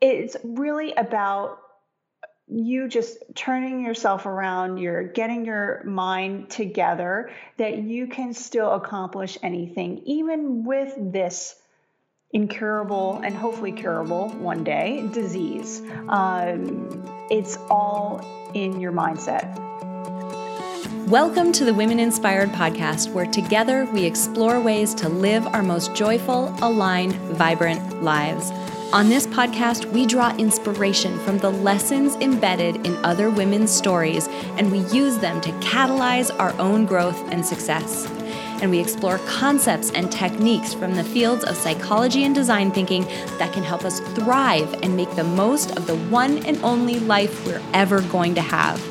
it's really about you just turning yourself around, you're getting your mind together that you can still accomplish anything, even with this incurable and hopefully curable one day disease. Um, it's all in your mindset. Welcome to the Women Inspired podcast, where together we explore ways to live our most joyful, aligned, vibrant lives. On this podcast, we draw inspiration from the lessons embedded in other women's stories, and we use them to catalyze our own growth and success. And we explore concepts and techniques from the fields of psychology and design thinking that can help us thrive and make the most of the one and only life we're ever going to have.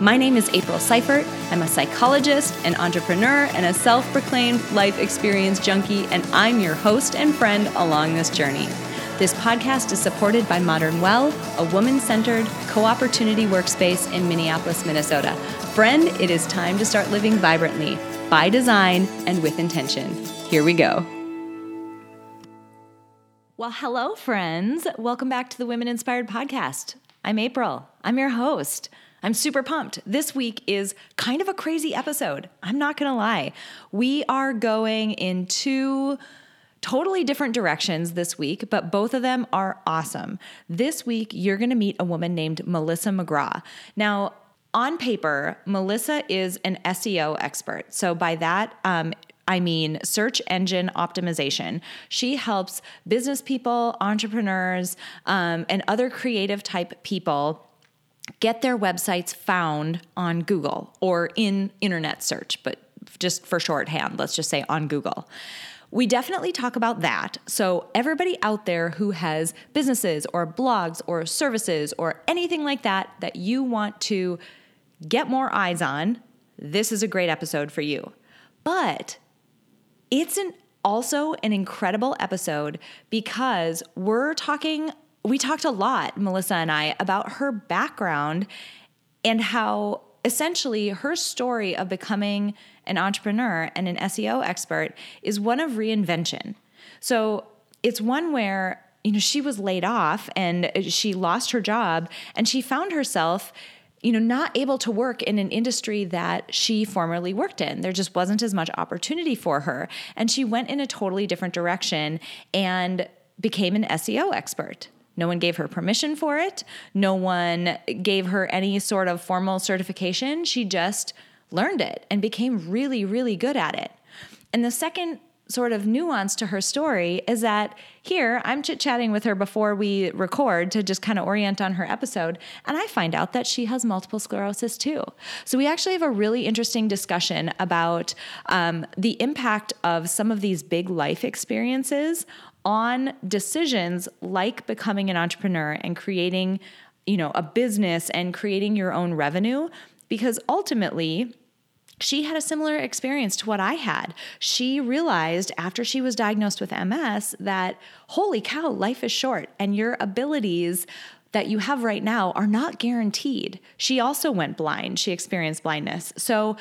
My name is April Seifert. I'm a psychologist, an entrepreneur, and a self proclaimed life experience junkie, and I'm your host and friend along this journey. This podcast is supported by Modern Well, a woman centered co opportunity workspace in Minneapolis, Minnesota. Friend, it is time to start living vibrantly, by design, and with intention. Here we go. Well, hello, friends. Welcome back to the Women Inspired Podcast. I'm April, I'm your host. I'm super pumped. This week is kind of a crazy episode. I'm not going to lie. We are going into totally different directions this week, but both of them are awesome. This week, you're going to meet a woman named Melissa McGraw. Now, on paper, Melissa is an SEO expert. So, by that, um, I mean search engine optimization. She helps business people, entrepreneurs, um, and other creative type people get their websites found on Google or in internet search, but just for shorthand, let's just say on Google. We definitely talk about that. So, everybody out there who has businesses or blogs or services or anything like that that you want to get more eyes on, this is a great episode for you. But it's an also an incredible episode because we're talking we talked a lot Melissa and I about her background and how essentially her story of becoming an entrepreneur and an SEO expert is one of reinvention. So it's one where you know she was laid off and she lost her job and she found herself you know not able to work in an industry that she formerly worked in there just wasn't as much opportunity for her and she went in a totally different direction and became an SEO expert no one gave her permission for it. No one gave her any sort of formal certification. She just learned it and became really, really good at it. And the second sort of nuance to her story is that here I'm chit chatting with her before we record to just kind of orient on her episode, and I find out that she has multiple sclerosis too. So we actually have a really interesting discussion about um, the impact of some of these big life experiences on decisions like becoming an entrepreneur and creating you know a business and creating your own revenue because ultimately she had a similar experience to what I had. She realized after she was diagnosed with MS that, holy cow, life is short and your abilities that you have right now are not guaranteed. She also went blind, she experienced blindness. So,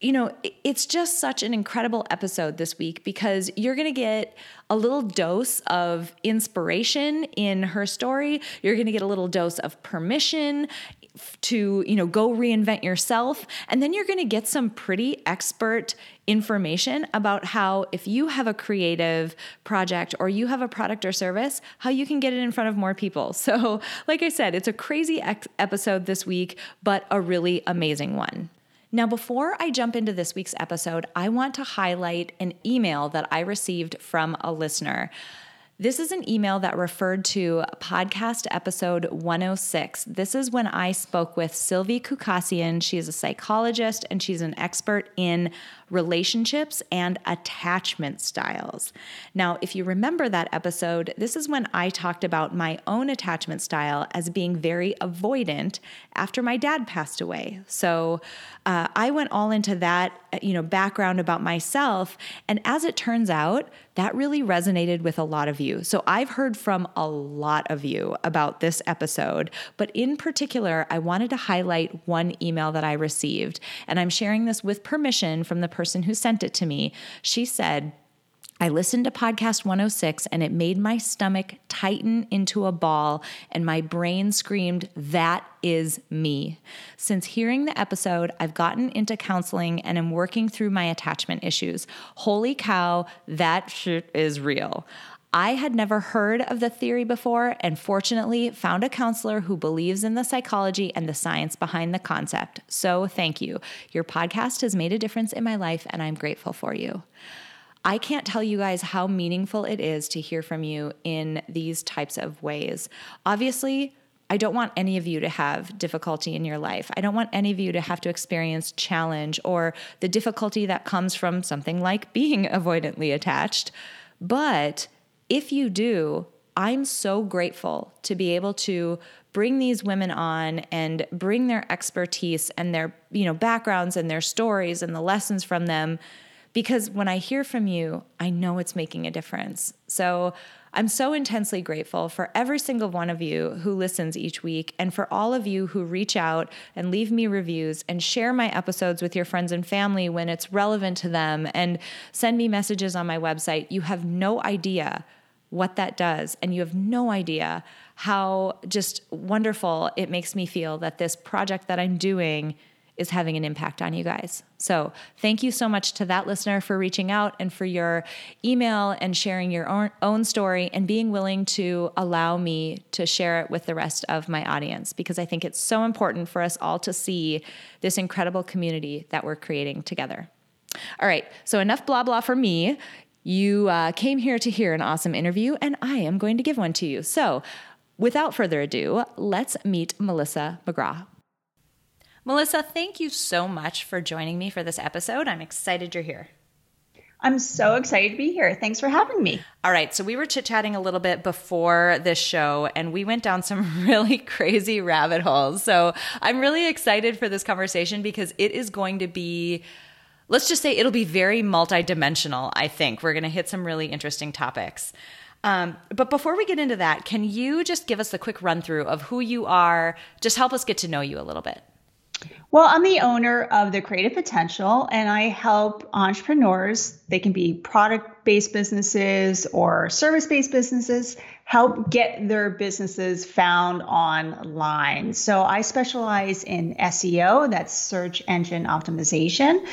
you know, it's just such an incredible episode this week because you're going to get a little dose of inspiration in her story. You're going to get a little dose of permission to, you know, go reinvent yourself. And then you're going to get some pretty expert information about how if you have a creative project or you have a product or service, how you can get it in front of more people. So, like I said, it's a crazy ex- episode this week, but a really amazing one. Now, before I jump into this week's episode, I want to highlight an email that I received from a listener. This is an email that referred to podcast episode 106. This is when I spoke with Sylvie Kukasian. She is a psychologist and she's an expert in relationships and attachment styles. Now, if you remember that episode, this is when I talked about my own attachment style as being very avoidant after my dad passed away. So uh, I went all into that, you know, background about myself. And as it turns out, that really resonated with a lot of you. So I've heard from a lot of you about this episode, but in particular, I wanted to highlight one email that I received. And I'm sharing this with permission from the person who sent it to me. She said, I listened to podcast 106 and it made my stomach tighten into a ball and my brain screamed, That is me. Since hearing the episode, I've gotten into counseling and am working through my attachment issues. Holy cow, that shit is real. I had never heard of the theory before and fortunately found a counselor who believes in the psychology and the science behind the concept. So thank you. Your podcast has made a difference in my life and I'm grateful for you. I can't tell you guys how meaningful it is to hear from you in these types of ways. Obviously, I don't want any of you to have difficulty in your life. I don't want any of you to have to experience challenge or the difficulty that comes from something like being avoidantly attached. But if you do, I'm so grateful to be able to bring these women on and bring their expertise and their, you know, backgrounds and their stories and the lessons from them because when I hear from you, I know it's making a difference. So I'm so intensely grateful for every single one of you who listens each week and for all of you who reach out and leave me reviews and share my episodes with your friends and family when it's relevant to them and send me messages on my website. You have no idea what that does. And you have no idea how just wonderful it makes me feel that this project that I'm doing is having an impact on you guys. So, thank you so much to that listener for reaching out and for your email and sharing your own, story and being willing to allow me to share it with the rest of my audience because I think it's so important for us all to see this incredible community that we're creating together. All right, so enough blah blah for me. You uh, came here to hear an awesome interview, and I am going to give one to you. So, without further ado, let's meet Melissa McGraw. Melissa, thank you so much for joining me for this episode. I'm excited you're here. I'm so excited to be here. Thanks for having me. All right. So, we were chit chatting a little bit before this show, and we went down some really crazy rabbit holes. So, I'm really excited for this conversation because it is going to be, let's just say, it'll be very multidimensional. I think we're going to hit some really interesting topics. Um, but before we get into that, can you just give us a quick run through of who you are? Just help us get to know you a little bit. Well, I'm the owner of the Creative Potential, and I help entrepreneurs. They can be product based businesses or service based businesses help get their businesses found online. So I specialize in SEO, that's search engine optimization,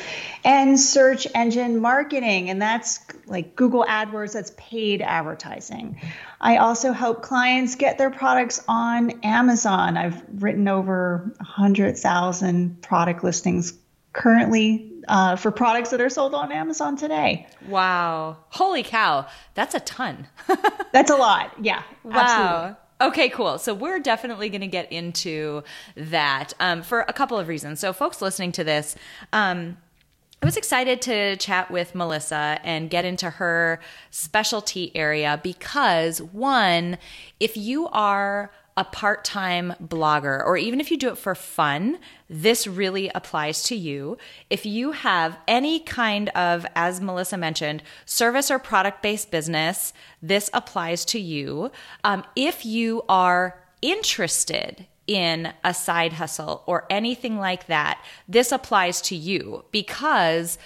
and search engine marketing, and that's like Google AdWords, that's paid advertising. I also help clients get their products on Amazon. I've written over 100,000 product listings currently uh, for products that are sold on Amazon today. Wow. Holy cow. That's a ton. That's a lot. Yeah. Wow. Absolutely. Okay, cool. So we're definitely going to get into that um, for a couple of reasons. So, folks listening to this, um, I was excited to chat with Melissa and get into her specialty area because, one, if you are a part time blogger, or even if you do it for fun, this really applies to you. If you have any kind of, as Melissa mentioned, service or product based business, this applies to you. Um, if you are interested in a side hustle or anything like that, this applies to you because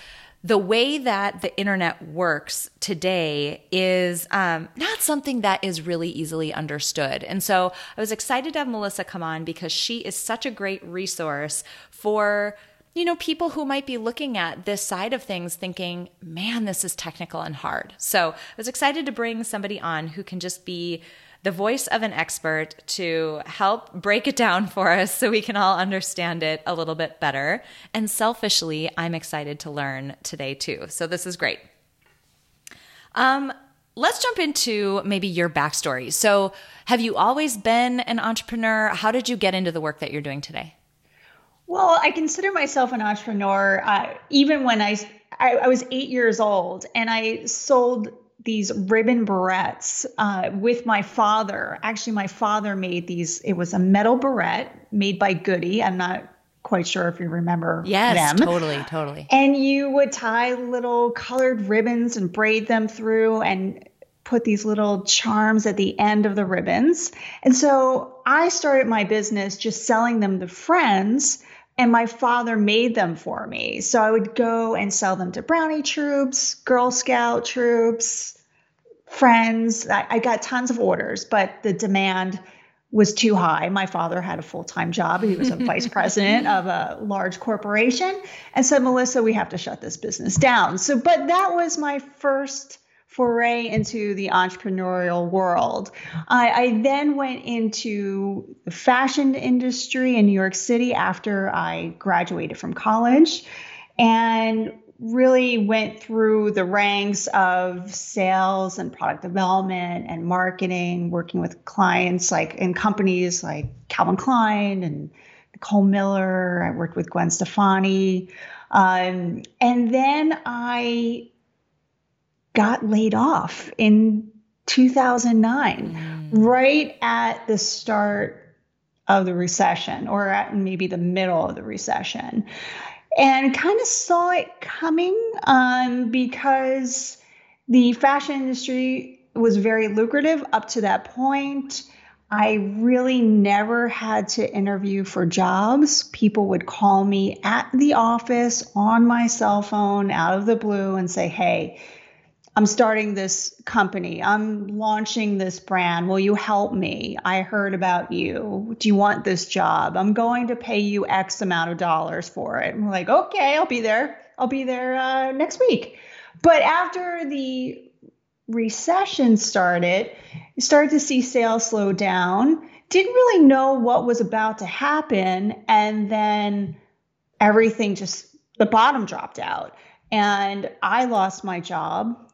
the way that the internet works today is um, not something that is really easily understood. And so I was excited to have Melissa come on because she is such a great resource for you know people who might be looking at this side of things thinking man this is technical and hard so i was excited to bring somebody on who can just be the voice of an expert to help break it down for us so we can all understand it a little bit better. And selfishly, I'm excited to learn today too. So this is great. Um, let's jump into maybe your backstory. So, have you always been an entrepreneur? How did you get into the work that you're doing today? Well, I consider myself an entrepreneur. Uh, even when I, I, I was eight years old and I sold these ribbon barrettes uh, with my father. Actually, my father made these. It was a metal barrette made by Goody. I'm not quite sure if you remember yes, them. totally, totally. And you would tie little colored ribbons and braid them through and put these little charms at the end of the ribbons. And so I started my business just selling them to friends and my father made them for me. So I would go and sell them to brownie troops, Girl Scout troops, friends. I, I got tons of orders, but the demand was too high. My father had a full time job. He was a vice president of a large corporation and said, Melissa, we have to shut this business down. So, but that was my first foray into the entrepreneurial world. I, I then went into the fashion industry in New York City after I graduated from college and really went through the ranks of sales and product development and marketing, working with clients like in companies like Calvin Klein and Nicole Miller. I worked with Gwen Stefani. Um, and then I got laid off in 2009, mm. right at the start of the recession or at maybe the middle of the recession and kind of saw it coming um, because the fashion industry was very lucrative up to that point. I really never had to interview for jobs. People would call me at the office on my cell phone out of the blue and say, Hey, I'm starting this company. I'm launching this brand. Will you help me? I heard about you. Do you want this job? I'm going to pay you X amount of dollars for it. I'm like, okay, I'll be there. I'll be there uh, next week. But after the recession started, started to see sales slow down. Didn't really know what was about to happen. And then everything just, the bottom dropped out. And I lost my job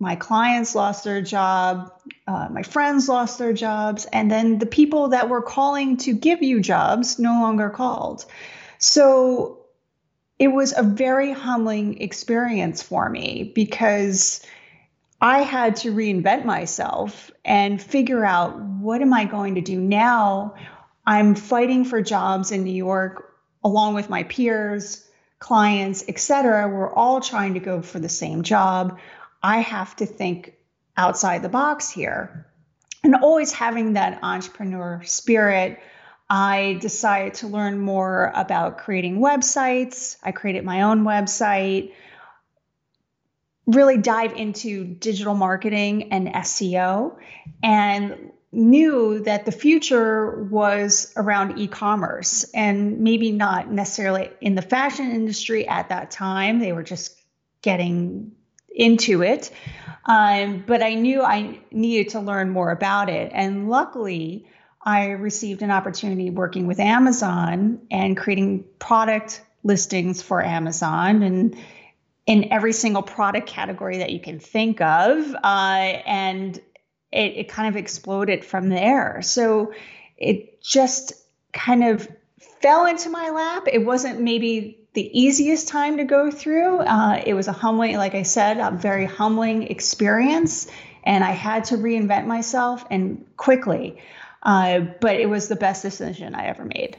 my clients lost their job, uh, my friends lost their jobs, and then the people that were calling to give you jobs no longer called. So it was a very humbling experience for me because I had to reinvent myself and figure out what am I going to do now? I'm fighting for jobs in New York along with my peers, clients, etc. We're all trying to go for the same job. I have to think outside the box here. And always having that entrepreneur spirit, I decided to learn more about creating websites. I created my own website, really dive into digital marketing and SEO, and knew that the future was around e commerce and maybe not necessarily in the fashion industry at that time. They were just getting into it. Um, but I knew I needed to learn more about it. And luckily, I received an opportunity working with Amazon and creating product listings for Amazon and in every single product category that you can think of. Uh, and it, it kind of exploded from there. So it just kind of fell into my lap. It wasn't maybe the easiest time to go through. Uh, it was a humbling, like I said, a very humbling experience, and I had to reinvent myself and quickly. Uh, but it was the best decision I ever made.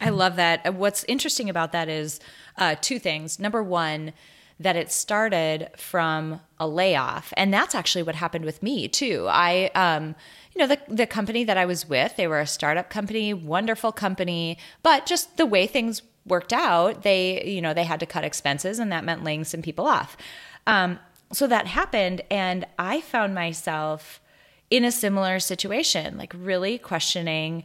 I love that. What's interesting about that is uh, two things. Number one, that it started from a layoff, and that's actually what happened with me too. I, um, you know, the the company that I was with, they were a startup company, wonderful company, but just the way things worked out, they, you know, they had to cut expenses and that meant laying some people off. Um, so that happened. And I found myself in a similar situation, like really questioning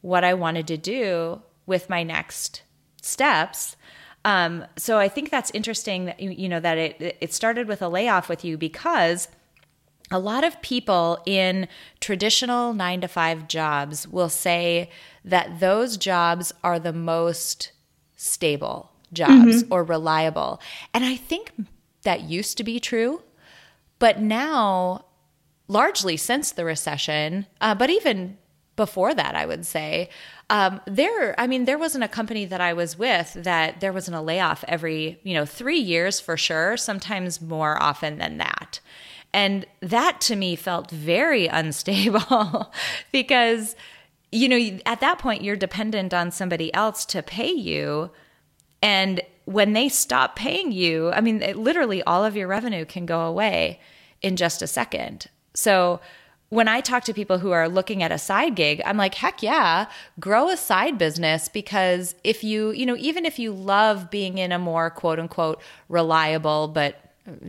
what I wanted to do with my next steps. Um, so I think that's interesting that you, you know that it it started with a layoff with you because a lot of people in traditional 9 to 5 jobs will say that those jobs are the most stable jobs mm-hmm. or reliable. And I think that used to be true. But now, largely since the recession, uh, but even before that, I would say, um, there, I mean, there wasn't a company that I was with that there wasn't a layoff every, you know, three years for sure, sometimes more often than that. And that to me felt very unstable because you know, at that point, you're dependent on somebody else to pay you. And when they stop paying you, I mean, it, literally all of your revenue can go away in just a second. So when I talk to people who are looking at a side gig, I'm like, heck yeah, grow a side business because if you, you know, even if you love being in a more quote unquote reliable, but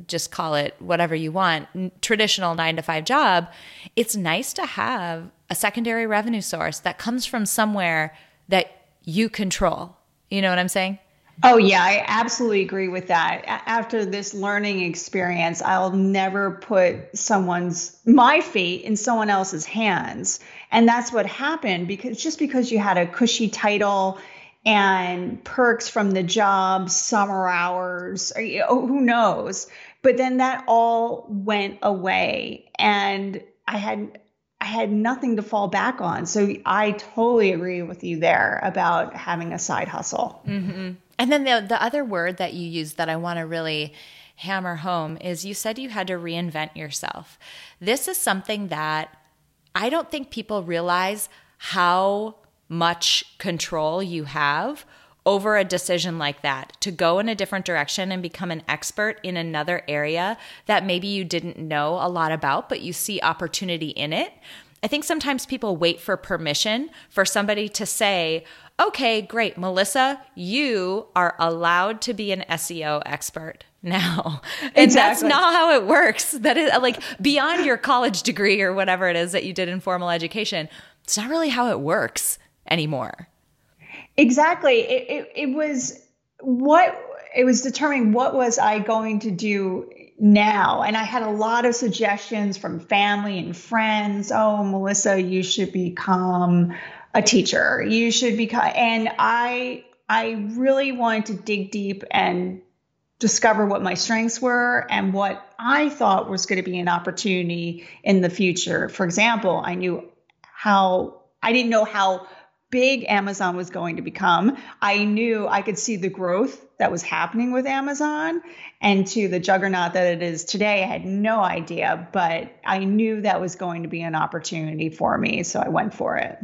just call it whatever you want, traditional nine to five job, it's nice to have a secondary revenue source that comes from somewhere that you control. You know what I'm saying? Oh, yeah, I absolutely agree with that. After this learning experience, I'll never put someone's, my fate in someone else's hands. And that's what happened because just because you had a cushy title and perks from the job, summer hours, or, oh, who knows? But then that all went away. And I had, had nothing to fall back on. So I totally agree with you there about having a side hustle. Mm-hmm. And then the the other word that you used that I want to really hammer home is you said you had to reinvent yourself. This is something that I don't think people realize how much control you have over a decision like that to go in a different direction and become an expert in another area that maybe you didn't know a lot about, but you see opportunity in it. I think sometimes people wait for permission for somebody to say, okay, great, Melissa, you are allowed to be an SEO expert now. And exactly. that's not how it works. That is like beyond your college degree or whatever it is that you did in formal education. It's not really how it works anymore. Exactly. It, it, it was what it was determining what was I going to do now. And I had a lot of suggestions from family and friends. Oh, Melissa, you should become a teacher. You should become and I I really wanted to dig deep and discover what my strengths were and what I thought was going to be an opportunity in the future. For example, I knew how I didn't know how big Amazon was going to become. I knew I could see the growth that was happening with Amazon and to the juggernaut that it is today. I had no idea, but I knew that was going to be an opportunity for me. So I went for it.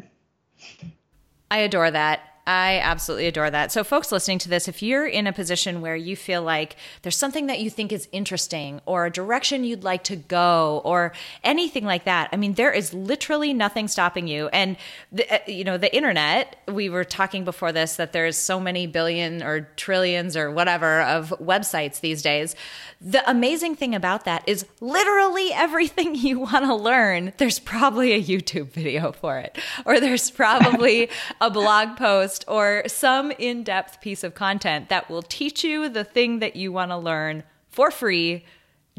I adore that. I absolutely adore that. So, folks listening to this, if you're in a position where you feel like there's something that you think is interesting or a direction you'd like to go or anything like that, I mean, there is literally nothing stopping you. And, the, uh, you know, the internet, we were talking before this that there's so many billion or trillions or whatever of websites these days. The amazing thing about that is literally everything you want to learn, there's probably a YouTube video for it, or there's probably a blog post post or some in depth piece of content that will teach you the thing that you want to learn for free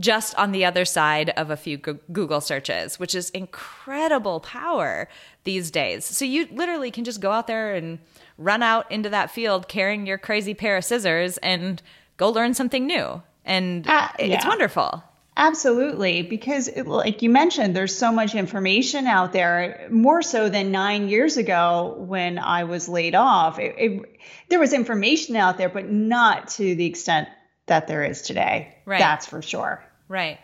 just on the other side of a few Google searches, which is incredible power these days. So you literally can just go out there and run out into that field carrying your crazy pair of scissors and go learn something new. And uh, yeah. it's wonderful. Absolutely, because it, like you mentioned, there's so much information out there, more so than nine years ago when I was laid off. It, it, there was information out there, but not to the extent that there is today. Right. That's for sure. Right.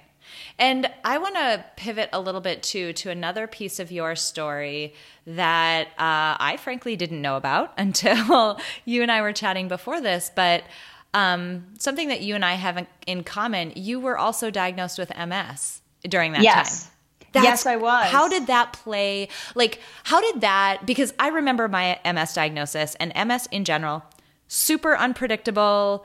And I want to pivot a little bit too to another piece of your story that uh, I frankly didn't know about until you and I were chatting before this. But um, something that you and I have in common, you were also diagnosed with MS during that yes. time. That's, yes, I was. How did that play? Like, how did that? Because I remember my MS diagnosis and MS in general, super unpredictable.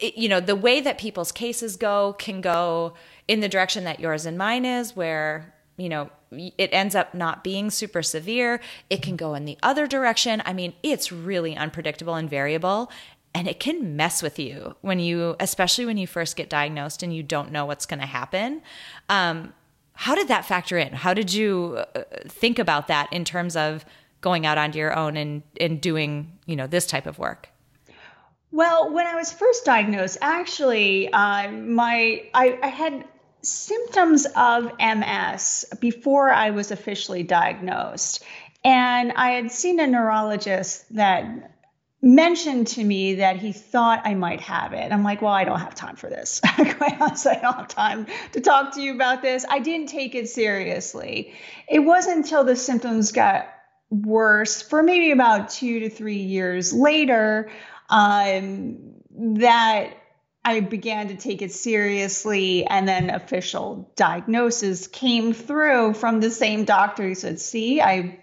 It, you know, the way that people's cases go can go in the direction that yours and mine is, where, you know, it ends up not being super severe. It can go in the other direction. I mean, it's really unpredictable and variable and it can mess with you when you especially when you first get diagnosed and you don't know what's going to happen. Um, how did that factor in? How did you uh, think about that in terms of going out onto your own and and doing you know this type of work? Well when i was first diagnosed actually uh, my I, I had symptoms of ms before i was officially diagnosed. And i had seen a neurologist that mentioned to me that he thought I might have it. I'm like, well, I don't have time for this. Quite honestly, I don't have time to talk to you about this. I didn't take it seriously. It wasn't until the symptoms got worse for maybe about two to three years later um, that I began to take it seriously, and then official diagnosis came through from the same doctor. He said, "See, I,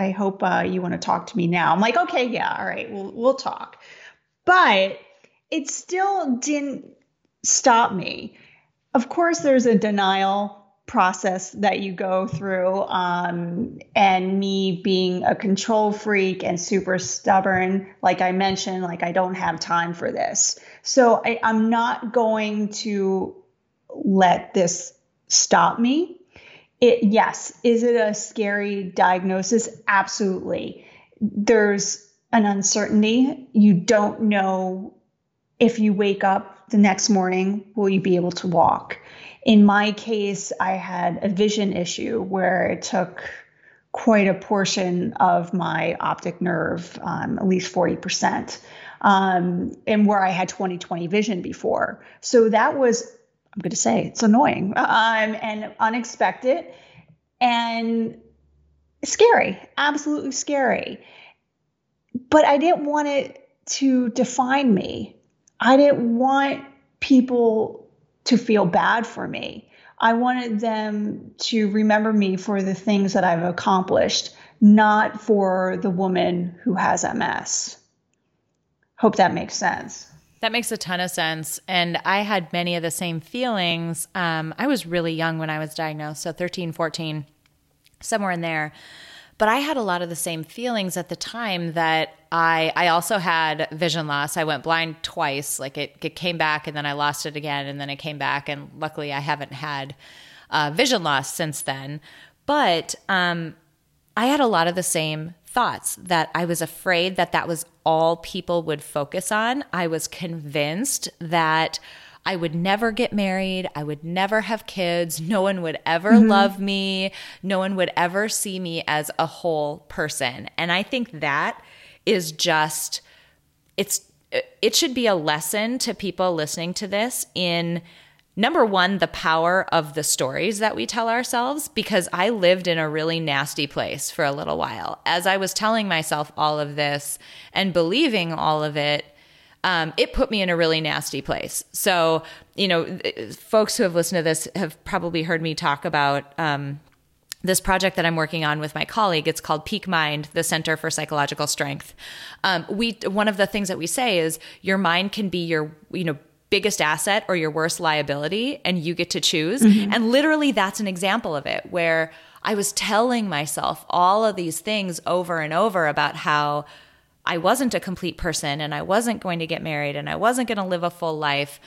I hope uh, you want to talk to me now." I'm like, "Okay, yeah, all right, we'll we'll talk," but it still didn't stop me. Of course, there's a denial process that you go through. Um, and me being a control freak and super stubborn, like I mentioned, like I don't have time for this. So I, I'm not going to let this stop me. It, yes, is it a scary diagnosis? Absolutely. There's an uncertainty. You don't know if you wake up the next morning, will you be able to walk? In my case, I had a vision issue where it took quite a portion of my optic nerve, um, at least 40%, um, and where I had 20 20 vision before. So that was, I'm going to say, it's annoying um, and unexpected and scary, absolutely scary. But I didn't want it to define me. I didn't want people to feel bad for me. I wanted them to remember me for the things that I've accomplished, not for the woman who has MS. Hope that makes sense. That makes a ton of sense. And I had many of the same feelings. Um, I was really young when I was diagnosed, so 13, 14, somewhere in there. But I had a lot of the same feelings at the time that I I also had vision loss. I went blind twice. Like it, it came back and then I lost it again and then it came back and luckily I haven't had uh, vision loss since then. But um, I had a lot of the same thoughts that I was afraid that that was all people would focus on. I was convinced that I would never get married. I would never have kids. No one would ever mm-hmm. love me. No one would ever see me as a whole person. And I think that is just, it's, it should be a lesson to people listening to this in number one, the power of the stories that we tell ourselves, because I lived in a really nasty place for a little while. As I was telling myself all of this and believing all of it, um, it put me in a really nasty place. So, you know, folks who have listened to this have probably heard me talk about um, this project that I'm working on with my colleague. It's called Peak Mind, the Center for Psychological Strength. Um, we one of the things that we say is your mind can be your you know biggest asset or your worst liability, and you get to choose. Mm-hmm. And literally, that's an example of it where I was telling myself all of these things over and over about how I wasn't a complete person and I wasn't going to get married and I wasn't going to live a full life.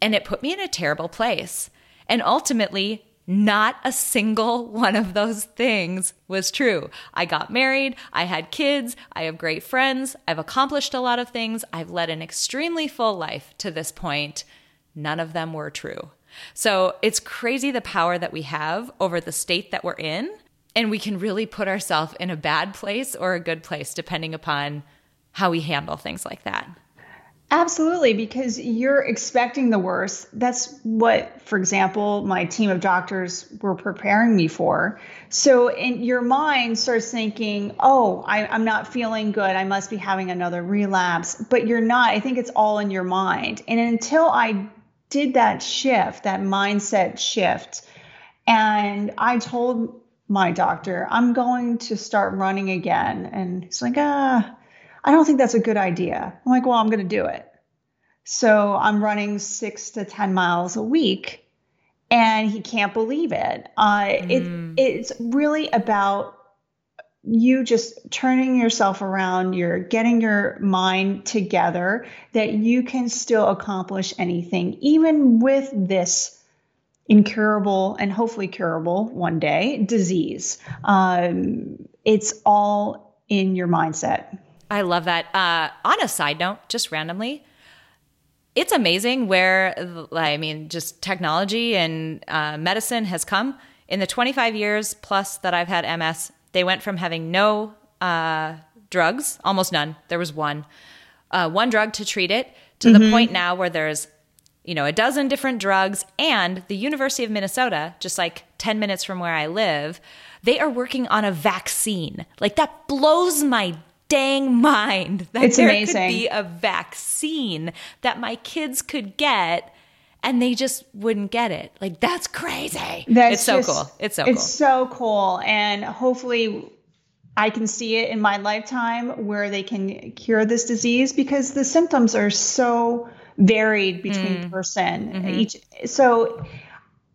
And it put me in a terrible place. And ultimately, not a single one of those things was true. I got married, I had kids, I have great friends, I've accomplished a lot of things, I've led an extremely full life to this point. None of them were true. So it's crazy the power that we have over the state that we're in. And we can really put ourselves in a bad place or a good place depending upon how we handle things like that. Absolutely, because you're expecting the worst. That's what, for example, my team of doctors were preparing me for. So, in your mind starts thinking, oh, I, am not feeling good. I must be having another relapse. But you're not. I think it's all in your mind. And until I did that shift, that mindset shift, and I told my doctor, I'm going to start running again. And he's like, ah, I don't think that's a good idea. I'm like, well, I'm going to do it. So I'm running six to 10 miles a week. And he can't believe it. Uh, mm. it it's really about you just turning yourself around, you're getting your mind together that you can still accomplish anything, even with this incurable and hopefully curable one day disease. Um, it's all in your mindset. I love that. Uh, on a side note, just randomly, it's amazing where, I mean, just technology and uh, medicine has come. In the 25 years plus that I've had MS, they went from having no uh, drugs, almost none. There was one, uh, one drug to treat it, to mm-hmm. the point now where there's, you know, a dozen different drugs. And the University of Minnesota, just like 10 minutes from where I live, they are working on a vaccine. Like that blows my dang mind that It's there amazing. could be a vaccine that my kids could get and they just wouldn't get it. Like that's crazy. That's it's so just- cool. It's so it's cool. so cool. And hopefully I can see it in my lifetime where they can cure this disease because the symptoms are so varied between Mm. person Mm-hmm. each so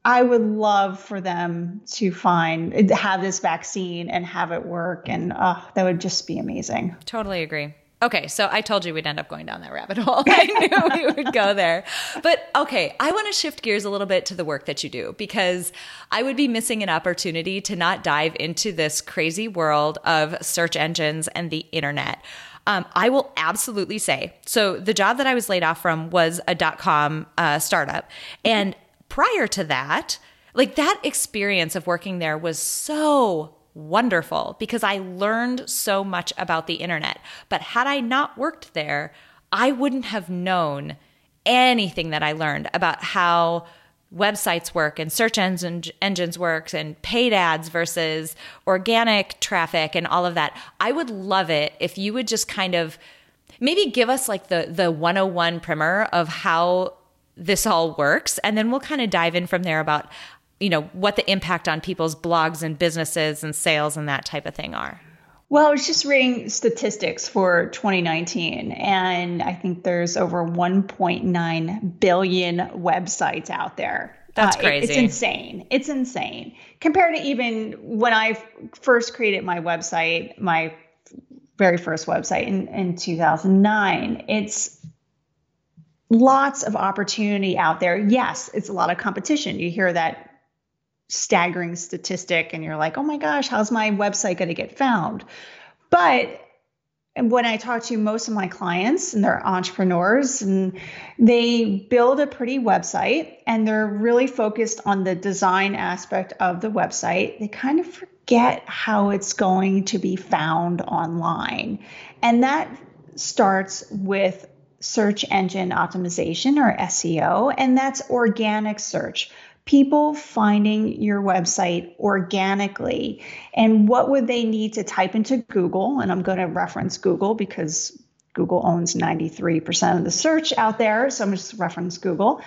I would love for them to find have this vaccine and have it work and uh, that would just be amazing. Totally agree. Okay, so I told you we'd end up going down that rabbit hole. I knew we would go there. But okay, I want to shift gears a little bit to the work that you do because I would be missing an opportunity to not dive into this crazy world of search engines and the internet. Um, I will absolutely say so. The job that I was laid off from was a dot com uh, startup. And prior to that, like that experience of working there was so wonderful because I learned so much about the internet. But had I not worked there, I wouldn't have known anything that I learned about how websites work and search engine, engines works and paid ads versus organic traffic and all of that. I would love it if you would just kind of maybe give us like the the 101 primer of how this all works and then we'll kind of dive in from there about you know what the impact on people's blogs and businesses and sales and that type of thing are. Well, I was just reading statistics for 2019, and I think there's over 1.9 billion websites out there. That's Uh, it- it's insane. It's insane compared to even when I f- first created my website, my very first website in, in 2009. It's lots of opportunity out there. Yes, it's a lot of competition. You hear that staggering statistic and you're like, oh my gosh, how's my website going to get found? But when I talk to most of my clients and they're entrepreneurs and they build a pretty website and they're really focused on the design aspect of the website, they kind of forget how it's going to be found online. And that starts with search engine optimization or SEO, and that's organic search. People finding your website organically. And what would they need to type into Google? And I'm going to reference Google because Google owns 93% of the search out there. So I'm just reference Google.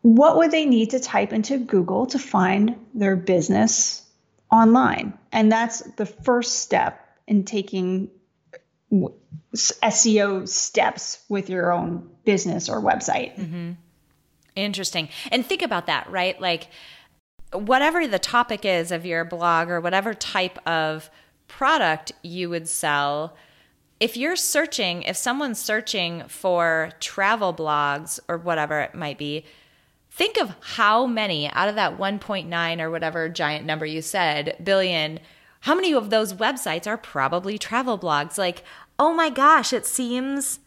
What would they need to type into Google to find their business online? And that's the first step in taking SEO steps with your own business or website. Mm-hmm. Interesting. And think about that, right? Like whatever the topic is of your blog or whatever type of product you would sell, if you're searching, if someone's searching for travel blogs or whatever it might be, think of how many out of that 1.9 or whatever giant number you said billion, how many of those websites are probably travel blogs? Like, oh my gosh, it seems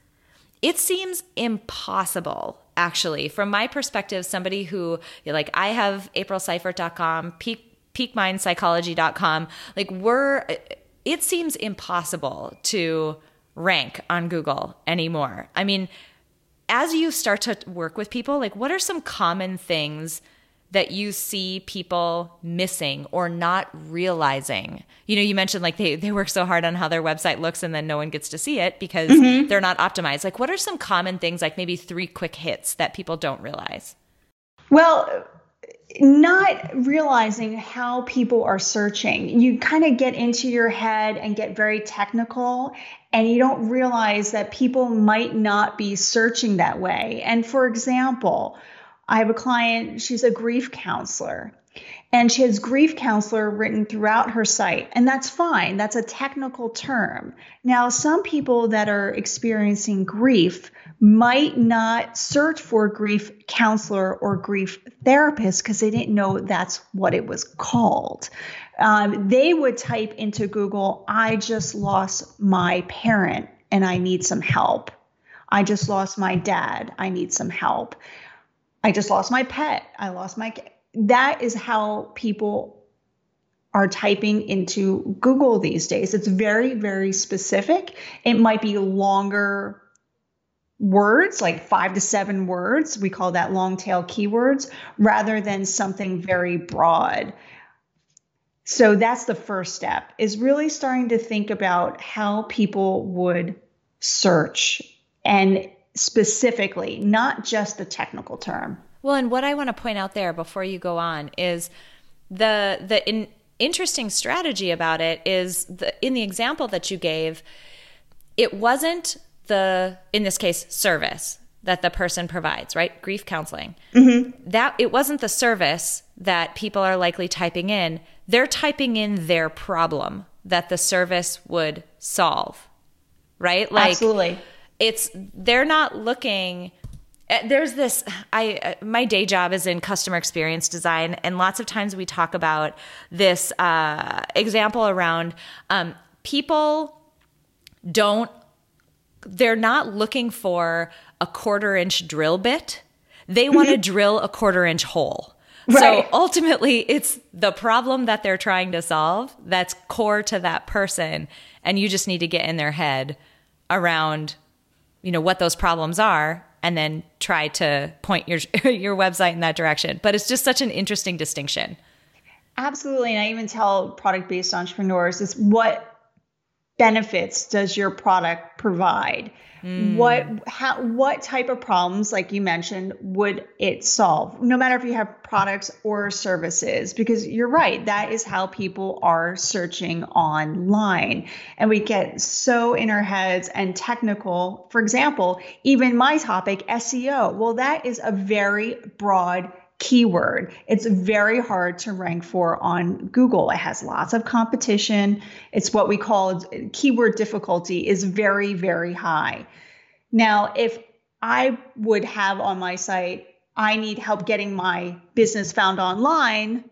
it seems impossible actually from my perspective somebody who like i have aprilseifert.com peak peakmindpsychology.com like we're it seems impossible to rank on google anymore i mean as you start to work with people like what are some common things that you see people missing or not realizing you know you mentioned like they, they work so hard on how their website looks and then no one gets to see it because mm-hmm. they're not optimized like what are some common things like maybe three quick hits that people don't realize Well, not realizing how people are searching. You kind of get into your head and get very technical, and you don't realize that people might not be searching that way. And for example, I have a client, she's a grief counselor. And she has grief counselor written throughout her site, and that's fine. That's a technical term. Now, some people that are experiencing grief might not search for grief counselor or grief therapist because they didn't know that's what it was called. Um, they would type into Google, I just lost my parent and I need some help. I just lost my dad. I need some help. I just lost my pet. I lost my. That is how people are typing into Google these days. It's very, very specific. It might be longer words, like five to seven words. We call that long tail keywords, rather than something very broad. So that's the first step is really starting to think about how people would search and specifically, not just the technical term. Well, and what I want to point out there before you go on is the the in, interesting strategy about it is the in the example that you gave, it wasn't the in this case service that the person provides, right? Grief counseling. Mm-hmm. That it wasn't the service that people are likely typing in. They're typing in their problem that the service would solve, right? Like Absolutely. It's they're not looking uh, there's this i uh, my day job is in customer experience design and lots of times we talk about this uh, example around um, people don't they're not looking for a quarter inch drill bit. They want to drill a quarter inch hole. Right. so ultimately it's the problem that they're trying to solve that's core to that person and you just need to get in their head around you know what those problems are and then try to point your your website in that direction. But it's just such an interesting distinction. Absolutely. And I even tell product based entrepreneurs is what benefits does your product provide? Mm. What how what type of problems, like you mentioned, would it solve? No matter if you have products or services, because you're right, that is how people are searching online. And we get so in our heads and technical. For example, even my topic, SEO. Well, that is a very broad keyword. It's very hard to rank for on Google. It has lots of competition. It's what we call keyword difficulty is very, very high. Now, if I would have on my site, I need help getting my business found online,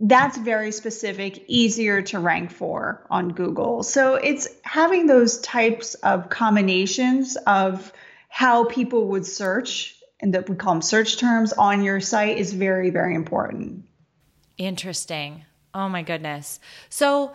that's very specific, easier to rank for on Google. So it's having those types of combinations of how people would search and that we call them search terms on your site is very, very important. Interesting. Oh my goodness. So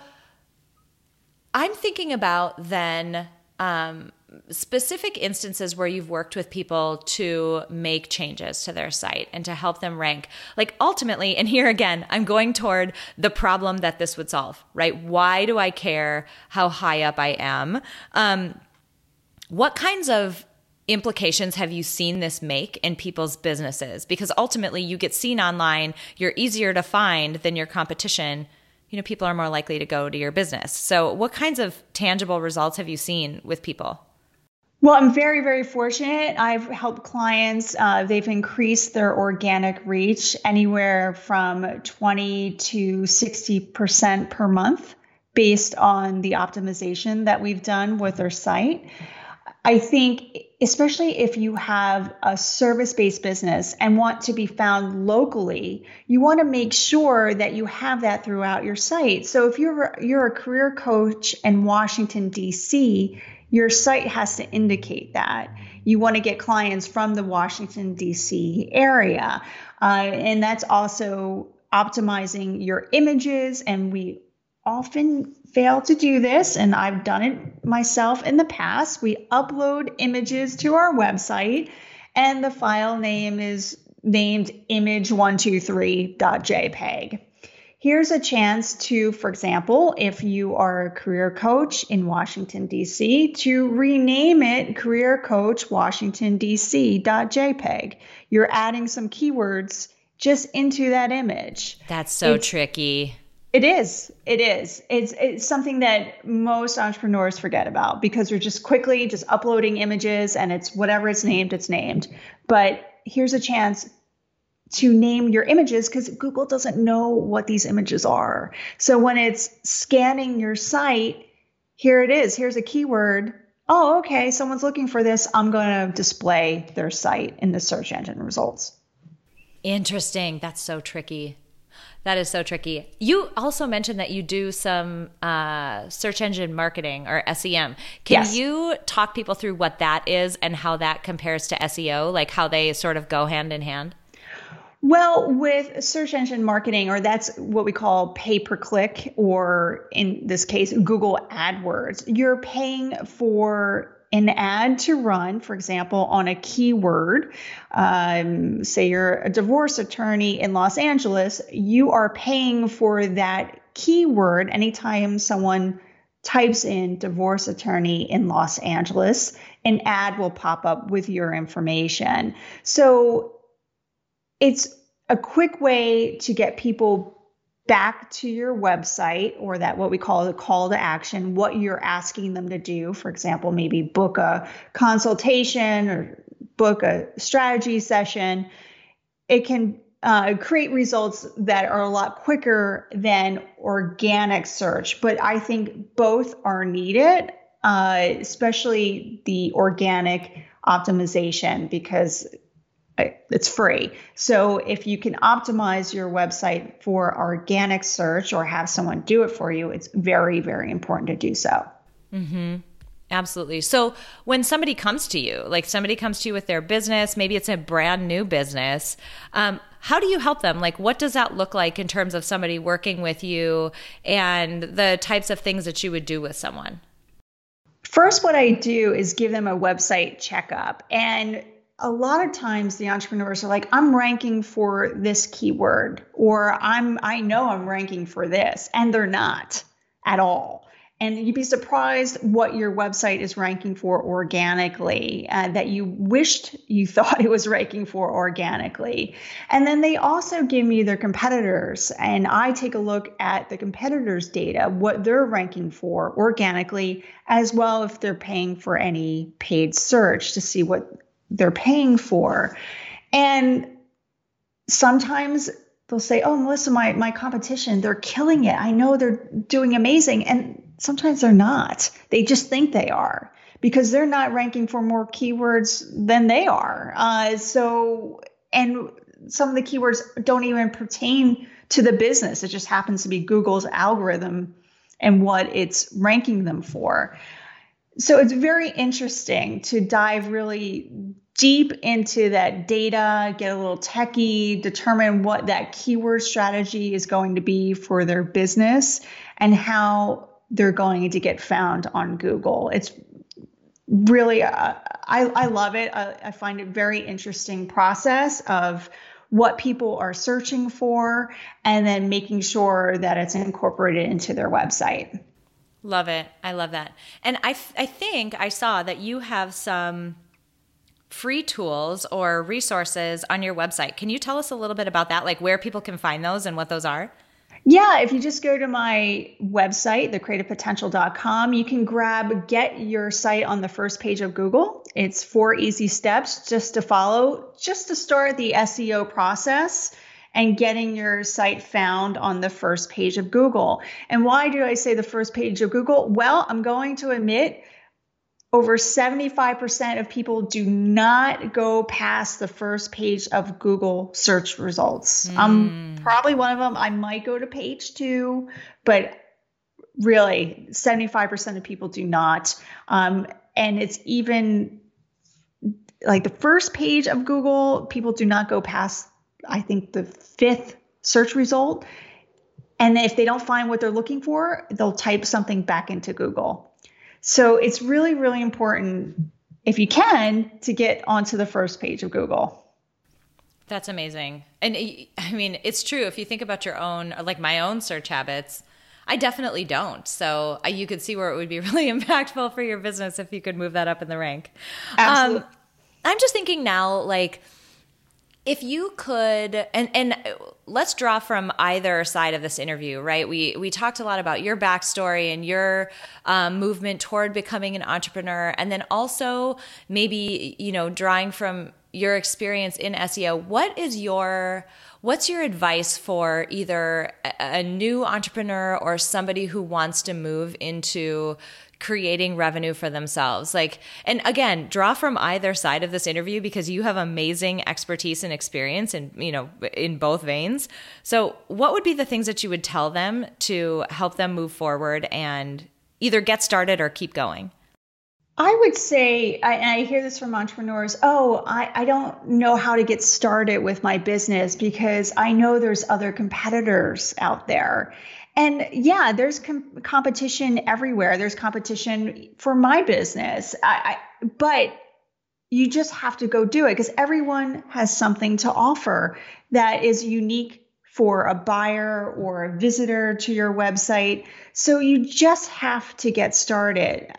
I'm thinking about then um, specific instances where you've worked with people to make changes to their site and to help them rank. Like ultimately, and here again, I'm going toward the problem that this would solve, right? Why do I care how high up I am? Um, what kinds of implications have you seen this make in people's businesses? Because ultimately, you get seen online, you're easier to find than your competition. You know, people are more likely to go to your business. So, what kinds of tangible results have you seen with people? Well, I'm very, very fortunate. I've helped clients, uh, they've increased their organic reach anywhere from 20 to 60% per month based on the optimization that we've done with their site. I think, especially if you have a service based business and want to be found locally, you want to make sure that you have that throughout your site. So if you're, you're a career coach in Washington, D.C., your site has to indicate that. You want to get clients from the Washington, D.C. area. Uh, and that's also optimizing your images. And we often fail to do this, and I've done it myself in the past. We upload images to our website, and the file name is named image123.jpg. Here's a chance to, for example, if you are a career coach in Washington, D.C., to rename it Career Coach Washington, D.C.jpg. You're adding some keywords just into that image. That's so it's, tricky. It is. It is. It's it's something that most entrepreneurs forget about because they're just quickly just uploading images and it's whatever it's named, it's named. But here's a chance to name your images because Google doesn't know what these images are. So when it's scanning your site, here it is. Here's a keyword. Oh, okay. Someone's looking for this. I'm going to display their site in the search engine results. Interesting. That's so tricky. That is so tricky. You also mentioned that you do some uh, search engine marketing or SEM. Can yes. you talk people through what that is and how that compares to SEO, like how they sort of go hand in hand? Well, with search engine marketing, or that's what we call pay per click, or in this case, Google AdWords, you're paying for an ad to run, for example, on a keyword, um, say you're a divorce attorney in Los Angeles, you are paying for that keyword anytime someone types in divorce attorney in Los Angeles, an ad will pop up with your information. So it's a quick way to get people back to your website or that what we call the call to action, what you're asking them to do. For example, maybe book a consultation or book a strategy session. It can uh, create results that are a lot quicker than organic search. But I think both are needed, uh, especially the organic optimization, because it's free. So if you can optimize your website for organic search or have someone do it for you, it's very, very important to do so. Mm-hmm. Absolutely. So when somebody comes to you, like somebody comes to you with their business, maybe it's a brand new business, um, how do you help them? Like, what does that look like in terms of somebody working with you and the types of things that you would do with someone? First, what I do is give them a website checkup. And a lot of times the entrepreneurs are like i'm ranking for this keyword or i'm i know i'm ranking for this and they're not at all. And you'd be surprised what your website is ranking for organically uh, that you wished you thought it was ranking for organically. And then they also give me their competitors and i take a look at the competitors data what they're ranking for organically as well if they're paying for any paid search to see what they're paying for. And sometimes they'll say, "Oh, Melissa, my my competition, they're killing it. I know they're doing amazing." And sometimes they're not. They just think they are because they're not ranking for more keywords than they are. Uh, so, and some of the keywords don't even pertain to the business. It just happens to be Google's algorithm and what it's ranking them for. So it's very interesting to dive really deep into that data, get a little techie, determine what that keyword strategy is going to be for their business and how they're going to get found on Google. It's really, uh, I, I love it. I, I find it very interesting process of what people are searching for and then making sure that it's incorporated into their website. Love it. I love that. And I, I think I saw that you have some free tools or resources on your website. Can you tell us a little bit about that, like where people can find those and what those are? Yeah, if you just go to my website, thecreativepotential.com, you can grab Get Your Site on the first page of Google. It's four easy steps just to follow, just to start the SEO process and getting your site found on the first page of Google. And why do I say the first page of Google? Well, I'm going to admit over 75% of people do not go past the first page of Google search results. Mm. I'm probably one of them. I might go to page two, but really 75% of people do not. Um, and it's even like the first page of Google, people do not go past, I think, the fifth search result. And if they don't find what they're looking for, they'll type something back into Google. So it's really, really important, if you can, to get onto the first page of Google. That's amazing. And I mean, it's true. If you think about your own, like my own search habits, I definitely don't. So you could see where it would be really impactful for your business if you could move that up in the rank. Absolutely. Um, I'm just thinking now, like, if you could and and let's draw from either side of this interview right? We we talked a lot about your backstory and your um, movement toward becoming an entrepreneur and then also maybe you know drawing from your experience in seo what is your what's your advice for either a new entrepreneur or somebody who wants to move into creating revenue for themselves. Like, and again, draw from either side of this interview because you have amazing expertise and experience in, you know, in both veins. So, what would be the things that you would tell them to help them move forward and either get started or keep going? I would say, I, I hear this from entrepreneurs oh, I, I don't know how to get started with my business because I know there's other competitors out there. And yeah, there's com- competition everywhere. There's competition for my business. I, I, but you just have to go do it because everyone has something to offer that is unique for a buyer or a visitor to your website. So you just have to get started.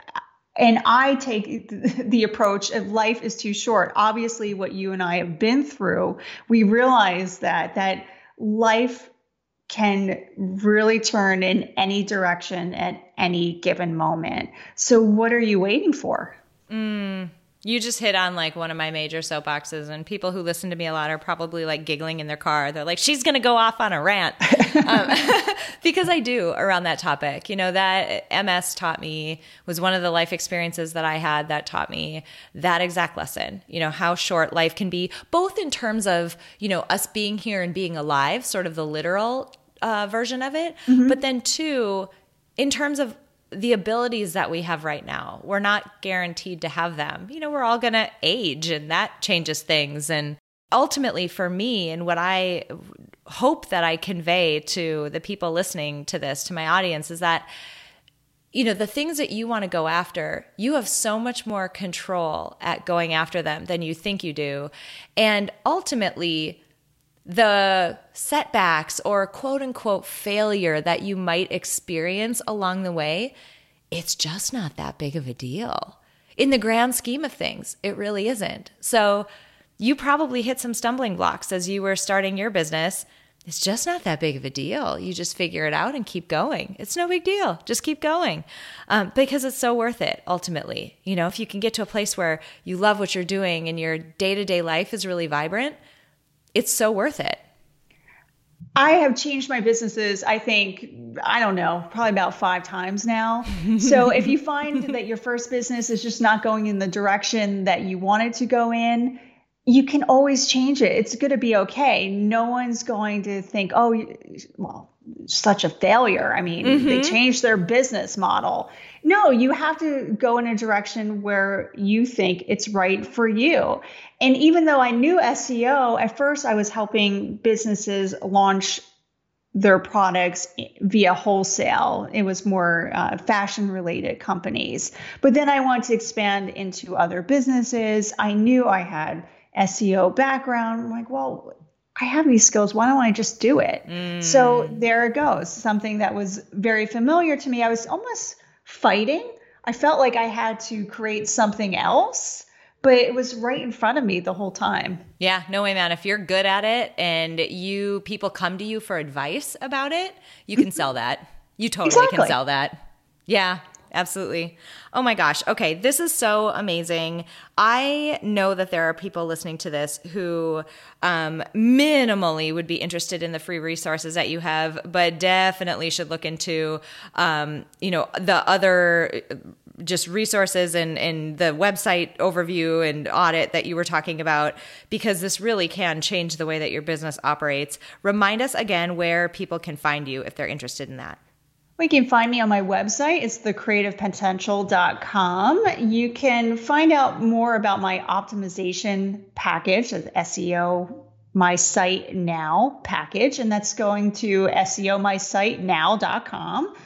And I take the approach of life is too short. Obviously, what you and I have been through, we realize that that life can really turn in any direction at any given moment. So, what are you waiting for? Mm, you just hit on like one of my major soapboxes, and people who listen to me a lot are probably like giggling in their car. They're like, she's going to go off on a rant. um, because I do around that topic. You know, that MS taught me was one of the life experiences that I had that taught me that exact lesson. You know, how short life can be, both in terms of, you know, us being here and being alive, sort of the literal uh, version of it, mm-hmm. but then two, in terms of the abilities that we have right now. We're not guaranteed to have them. You know, we're all going to age and that changes things. And ultimately, for me, and what I hope that I convey to the people listening to this, to my audience, is that, you know, the things that you want to go after, you have so much more control at going after them than you think you do. And ultimately, the setbacks or quote unquote failure that you might experience along the way, it's just not that big of a deal. In the grand scheme of things, it really isn't. So, you probably hit some stumbling blocks as you were starting your business. It's just not that big of a deal. You just figure it out and keep going. It's no big deal. Just keep going um, because it's so worth it ultimately. You know, if you can get to a place where you love what you're doing and your day to day life is really vibrant, it's so worth it. I have changed my businesses, I think, I don't know, probably about five times now. so if you find that your first business is just not going in the direction that you wanted to go in, you can always change it. It's going to be okay. No one's going to think, oh, well, such a failure. I mean, mm-hmm. they changed their business model. No, you have to go in a direction where you think it's right for you. And even though I knew SEO, at first I was helping businesses launch their products via wholesale. It was more uh, fashion related companies. But then I wanted to expand into other businesses. I knew I had SEO background. I'm like, well, I have these skills. Why don't I just do it? Mm. So there it goes. Something that was very familiar to me. I was almost fighting. I felt like I had to create something else, but it was right in front of me the whole time. Yeah, no way, man. If you're good at it and you people come to you for advice about it, you can sell that. You totally exactly. can sell that. Yeah, absolutely. Oh my gosh. Okay, this is so amazing. I know that there are people listening to this who um, minimally would be interested in the free resources that you have, but definitely should look into, um, you know, the other just resources and, and the website overview and audit that you were talking about because this really can change the way that your business operates. Remind us again where people can find you if they're interested in that. You can find me on my website. It's thecreativepotential.com. You can find out more about my optimization package, the SEO My Site Now package, and that's going to SEOmysitenow.com.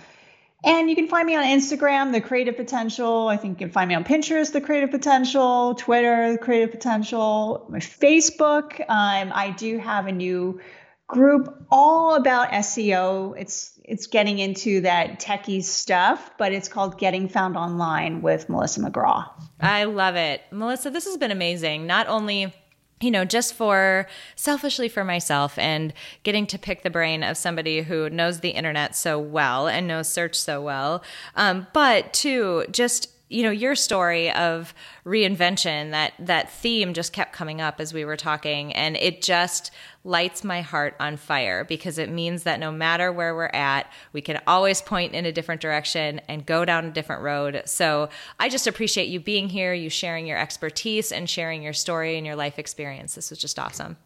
And you can find me on Instagram, The Creative Potential. I think you can find me on Pinterest, The Creative Potential, Twitter, The Creative Potential, my Facebook. Um, I do have a new group all about SEO. It's it's getting into that techie stuff, but it's called Getting Found Online with Melissa McGraw. I love it. Melissa, this has been amazing. Not only you know, just for selfishly for myself and getting to pick the brain of somebody who knows the internet so well and knows search so well, um, but two, just you know your story of reinvention that that theme just kept coming up as we were talking and it just lights my heart on fire because it means that no matter where we're at we can always point in a different direction and go down a different road. So i just appreciate you being here you sharing your expertise and sharing your story and your life experience. This was just awesome.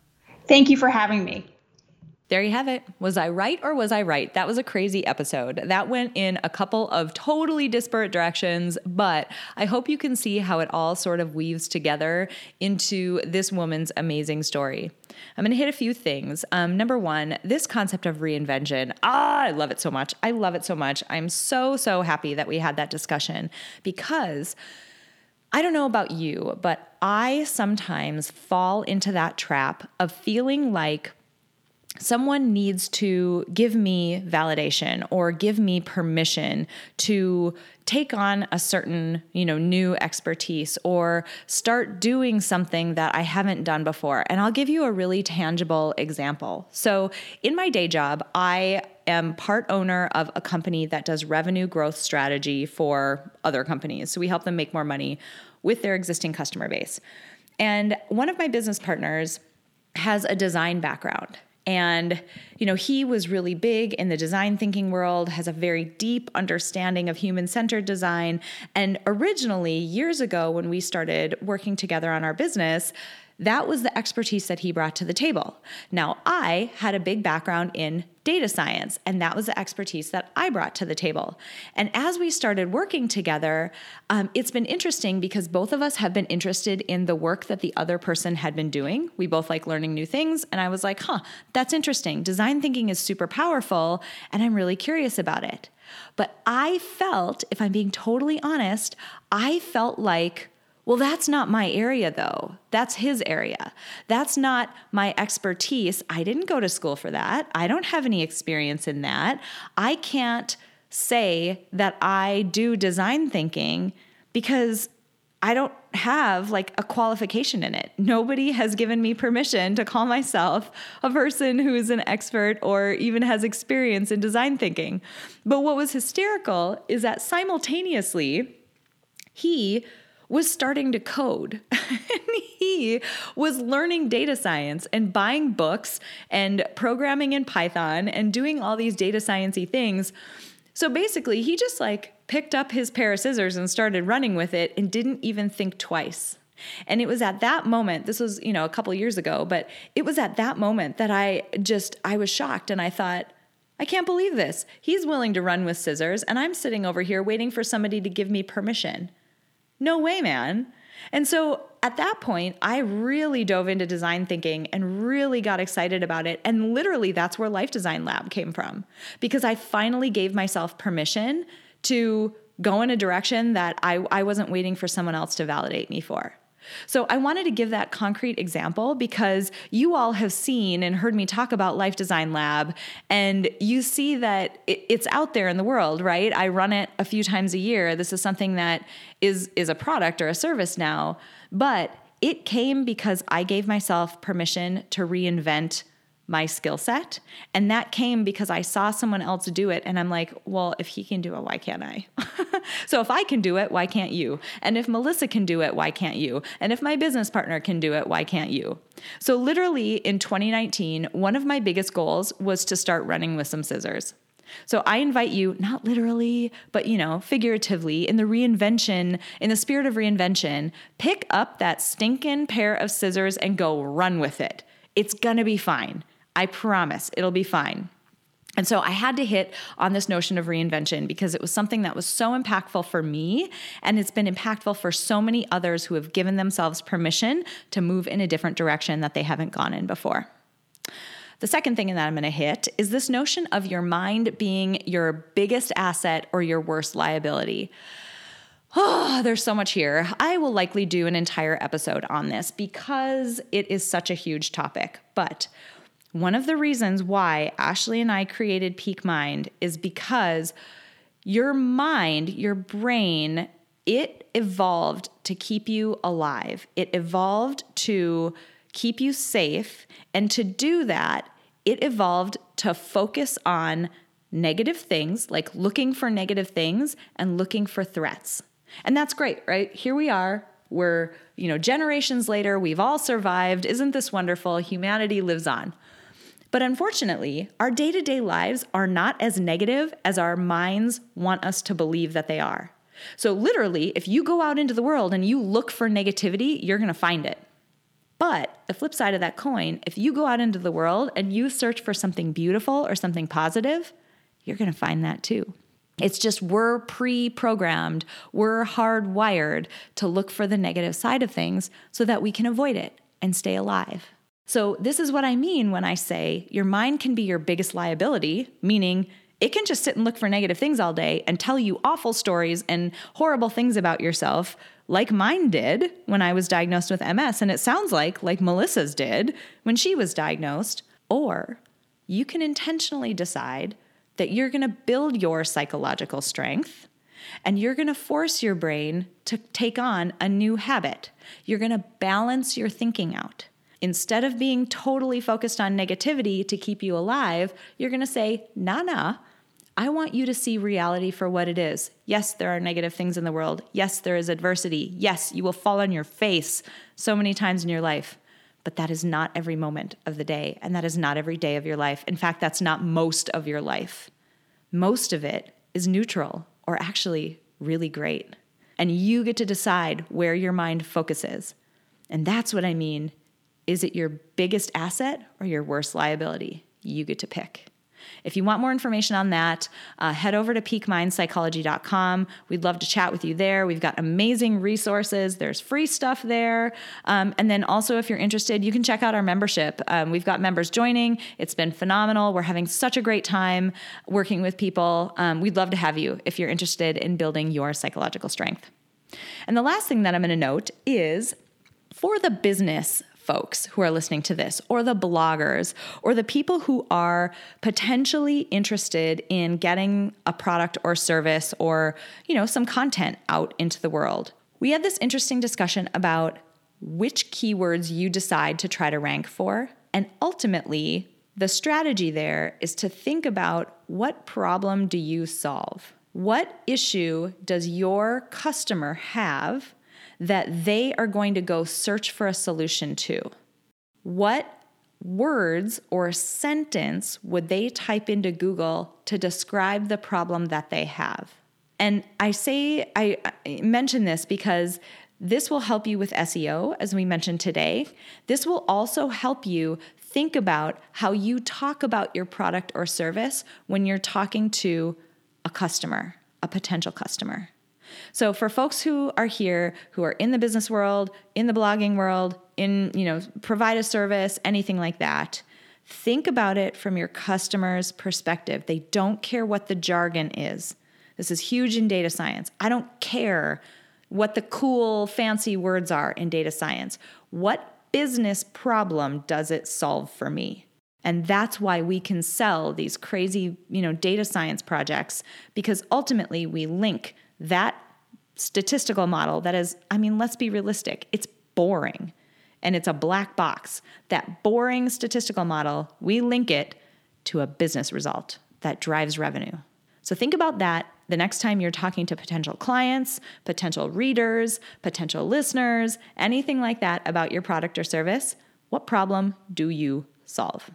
Thank you for having me there you have it. Was I right or was I right? That was a crazy episode. That went in a couple of totally disparate directions, but I hope you can see how it all sort of weaves together into this woman's amazing story. I'm going to hit a few things. Um, number one, this concept of reinvention. Ah, I love it so much. I love it so much. I'm so, so happy that we had that discussion because. I don't know about you, but I sometimes fall into that trap of feeling like someone needs to give me validation or give me permission to take on a certain, you know, new expertise or start doing something that I haven't done before. And I'll give you a really tangible example. So, in my day job, I am part owner of a company that does revenue growth strategy for other companies. So, we help them make more money with their existing customer base. And one of my business partners has a design background. And, you know, he was really big in the design thinking world, has a very deep understanding of human centered design. And originally, years ago, when we started working together on our business, that was the expertise that he brought to the table. Now, I had a big background in data science, and that was the expertise that I brought to the table. And as we started working together, um, it's been interesting because both of us have been interested in the work that the other person had been doing. We both like learning new things. And I was like, huh, that's interesting. Design thinking is super powerful, and I'm really curious about it. But I felt, if I'm being totally honest, I felt like well, that's not my area, though. That's his area. That's not my expertise. I didn't go to school for that. I don't have any experience in that. I can't say that I do design thinking because I don't have like a qualification in it. Nobody has given me permission to call myself a person who is an expert or even has experience in design thinking. But what was hysterical is that simultaneously, he was starting to code. and he was learning data science and buying books and programming in Python and doing all these data sciencey things. So basically, he just like picked up his pair of scissors and started running with it and didn't even think twice. And it was at that moment, this was, you know, a couple years ago, but it was at that moment that I just I was shocked and I thought, I can't believe this. He's willing to run with scissors and I'm sitting over here waiting for somebody to give me permission. No way, man. And so at that point, I really dove into design thinking and really got excited about it. And literally, that's where Life Design Lab came from because I finally gave myself permission to go in a direction that I, I wasn't waiting for someone else to validate me for. So I wanted to give that concrete example because you all have seen and heard me talk about Life Design Lab, and you see that it's out there in the world, right? I run it a few times a year. This is something that is is a product or a service now, but it came because I gave myself permission to reinvent my skill set. And that came because I saw someone else do it. And I'm like, well, if he can do it, why can't I? so if I can do it, why can't you? And if Melissa can do it, why can't you? And if my business partner can do it, why can't you? So literally in 2019, one of my biggest goals was to start running with some scissors. So I invite you, not literally, but you know, figuratively, in the reinvention, in the spirit of reinvention, pick up that stinking pair of scissors and go run with it. It's gonna be fine. I promise it'll be fine. And so I had to hit on this notion of reinvention because it was something that was so impactful for me and it's been impactful for so many others who have given themselves permission to move in a different direction that they haven't gone in before. The second thing that I'm going to hit is this notion of your mind being your biggest asset or your worst liability. Oh, there's so much here. I will likely do an entire episode on this because it is such a huge topic. But one of the reasons why Ashley and I created Peak Mind is because your mind, your brain, it evolved to keep you alive. It evolved to keep you safe. And to do that, it evolved to focus on negative things, like looking for negative things and looking for threats. And that's great, right? Here we are. We're, you know, generations later, we've all survived. Isn't this wonderful? Humanity lives on. But unfortunately, our day to day lives are not as negative as our minds want us to believe that they are. So, literally, if you go out into the world and you look for negativity, you're gonna find it. But the flip side of that coin, if you go out into the world and you search for something beautiful or something positive, you're gonna find that too. It's just we're pre programmed, we're hardwired to look for the negative side of things so that we can avoid it and stay alive. So, this is what I mean when I say your mind can be your biggest liability, meaning it can just sit and look for negative things all day and tell you awful stories and horrible things about yourself, like mine did when I was diagnosed with MS. And it sounds like, like Melissa's did when she was diagnosed. Or you can intentionally decide that you're going to build your psychological strength and you're going to force your brain to take on a new habit. You're going to balance your thinking out. Instead of being totally focused on negativity to keep you alive, you're going to say, nah, nah. I want you to see reality for what it is. Yes, there are negative things in the world. Yes, there is adversity. Yes, you will fall on your face so many times in your life. But that is not every moment of the day, and that is not every day of your life. In fact, that's not most of your life. Most of it is neutral or actually really great. And you get to decide where your mind focuses. And that's what I mean. Is it your biggest asset or your worst liability? You get to pick. If you want more information on that, uh, head over to peakmindpsychology.com. We'd love to chat with you there. We've got amazing resources, there's free stuff there. Um, and then also, if you're interested, you can check out our membership. Um, we've got members joining, it's been phenomenal. We're having such a great time working with people. Um, we'd love to have you if you're interested in building your psychological strength. And the last thing that I'm going to note is for the business folks who are listening to this, or the bloggers, or the people who are potentially interested in getting a product or service or, you know, some content out into the world. We had this interesting discussion about which keywords you decide to try to rank for, and ultimately, the strategy there is to think about what problem do you solve? What issue does your customer have that they are going to go search for a solution to. What words or sentence would they type into Google to describe the problem that they have? And I say, I mention this because this will help you with SEO, as we mentioned today. This will also help you think about how you talk about your product or service when you're talking to a customer, a potential customer. So for folks who are here, who are in the business world, in the blogging world, in, you know, provide a service, anything like that, think about it from your customer's perspective. They don't care what the jargon is. This is huge in data science. I don't care what the cool, fancy words are in data science. What business problem does it solve for me? And that's why we can sell these crazy, you know, data science projects because ultimately we link that statistical model that is, I mean, let's be realistic, it's boring and it's a black box. That boring statistical model, we link it to a business result that drives revenue. So think about that the next time you're talking to potential clients, potential readers, potential listeners, anything like that about your product or service. What problem do you solve?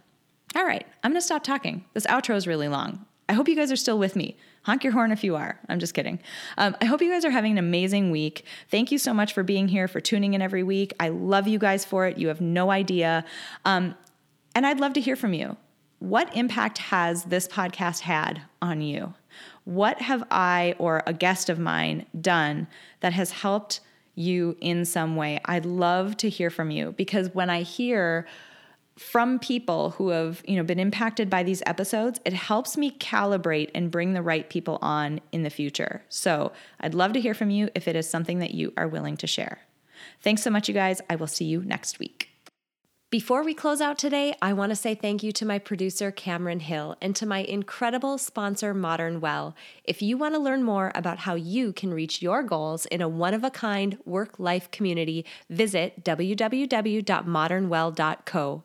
All right, I'm gonna stop talking. This outro is really long. I hope you guys are still with me. Honk your horn if you are. I'm just kidding. Um, I hope you guys are having an amazing week. Thank you so much for being here, for tuning in every week. I love you guys for it. You have no idea. Um, and I'd love to hear from you. What impact has this podcast had on you? What have I or a guest of mine done that has helped you in some way? I'd love to hear from you because when I hear from people who have you know been impacted by these episodes it helps me calibrate and bring the right people on in the future so i'd love to hear from you if it is something that you are willing to share thanks so much you guys i will see you next week before we close out today, I want to say thank you to my producer, Cameron Hill, and to my incredible sponsor, Modern Well. If you want to learn more about how you can reach your goals in a one of a kind work life community, visit www.modernwell.co.